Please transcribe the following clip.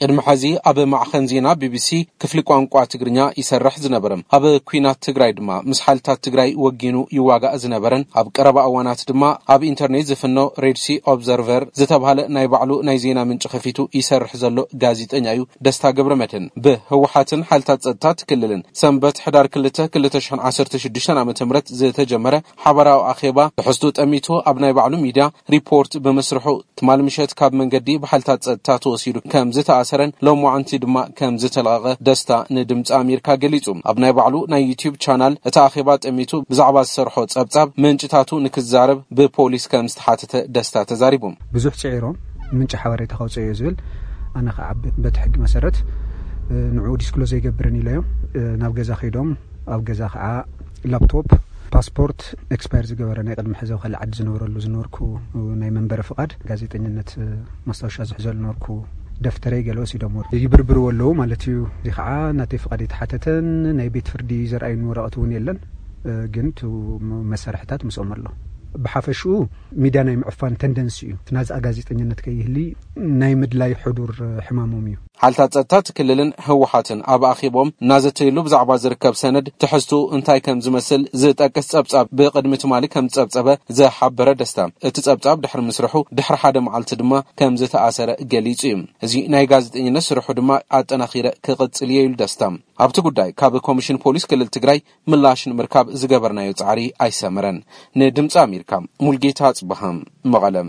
ቅድሚ ሐዚ ኣብ ማዕኸን ዜና ቢቢሲ ክፍሊ ቋንቋ ትግርኛ ይሰርሕ ዝነበረ፣ ኣብ ኲናት ትግራይ ድማ ምስ ሓይልታት ትግራይ ወጊኑ ይዋጋእ ዝነበረን ኣብ ቀረባ እዋናት ድማ ኣብ ኢንተርኔት ዝፍኖ ሬድሲ ኦብዘርቨር ዝተብሃለ ናይ ባዕሉ ናይ ዜና ምንጪ ከፊቱ ይሰርሕ ዘሎ ጋዜጠኛ እዩ ደስታ ገብረመድህን። ብህወሓትን ሓይልታት ፀጥታ እቲ ክልልን ሰንበት ሕዳር ክልተ ክልተ ሽሕን ዓሰርተ ሽዱሽተን ዓመተ ምህረት ዝተጀመረ ሓባራዊ ኣኼባ ትሕዝትኡ ጠሚቱ ኣብ ናይ ባዕሉ ሚድያ ሪፖርት ብምስርሑ ትማል ምሸት ካብ መንገዲ ብሓይልታት ፀጥታ ተወሲዱ ከም ዝተኣሰረን ሎማዕንቲ ድማ ከም ዝተለቐቐ ደስታ ንድምፂ ኣሜሪካ ገሊፁ። ኣብ ናይ ባዕሉ ናይ ዩትዩብ ቻናል እቲ ኣኼባ ጠሚቱ ብዛዕባ ዝሰርሖ ፀብፃብ ምንጭታቱ ንክዛረብ ብፖሊስ ከም ዝተሓተተ ደስታ ተዛሪቡ። ብዙሕ ፅዒሮም ምንጪ ሓበሬታ ከውፅኦ እየ ዝብል ኣነ ከዓ በቲ ሕጊ መሰረት ንዕኡ ዲስክሎዝ ኣይገብርን ኢለዮም ናብ ገዛ ከይዶም ኣብ ገዛ ከዓ ላፕቶፕ ፓስፖርት ኤክስፓየር ዝገበረ ናይ ቅድሚ ሕዚ ኣብ ካሊእ ዓዲ ዝነብረሉ ዝነበርኩ ናይ መንበሪ ፍቓድ፣ ጋዜጠኝነት ማስታወሻ ዝሕዘሉ ዝነበርኩ ደፍተረይ ገለ ወሲዶምዎ። ይብርብርዎ ኣለዉ ማለት እዩ። እዚ ከዓ ናተይ ፍቓድ ኣይተሓተተን፣ ናይ ቤት ፍርዲ ዘርኣዩኒ ወረቐት እውን የለን። ግን እቲ መሳርሕታት ምስኦም ኣሎ። ብሓፈሽኡ ሚድያ ናይ ምዕፋን ተንደንሲ እዩ። እቲ ናዝኣ ጋዜጠኝነት ከይህሊ ናይ ምድላይ ሕዱር ሕማሞም እዩ። ሓይልታት ፀጥታ እቲ ክልልን ህወሓትን ኣብ ኣኼብኦም እናዘተይሉ ብዛዕባ ዝርከብ ሰነድ ትሕዝትኡ እንታይ ከም ዝመስል ዝጠቅስ ፀብፃብ ብቕድሚ ትማሊ ከም ዝፀብፀበ ዝሓበረ ደስታ፣ እቲ ፀብፃብ ድሕሪ ምስርሑ ድሕሪ ሓደ መዓልቲ ድማ ከም ዝተኣሰረ ገሊፁ እዩ። እዚ ናይ ጋዜጠኝነት ስርሑ ድማ ኣጠናኺረ ክቕፅል እየ ኢሉ ደስታ። ኣብቲ ጉዳይ ካብ ኮሚሽን ፖሊስ ክልል ትግራይ ምላሽ ንምርካብ ዝገበርናዮ ፃዕሪ ኣይሰመረን። ንድምፂ ኣሜሪካ ሙልጌታ ኣፅበሃ መቐለ።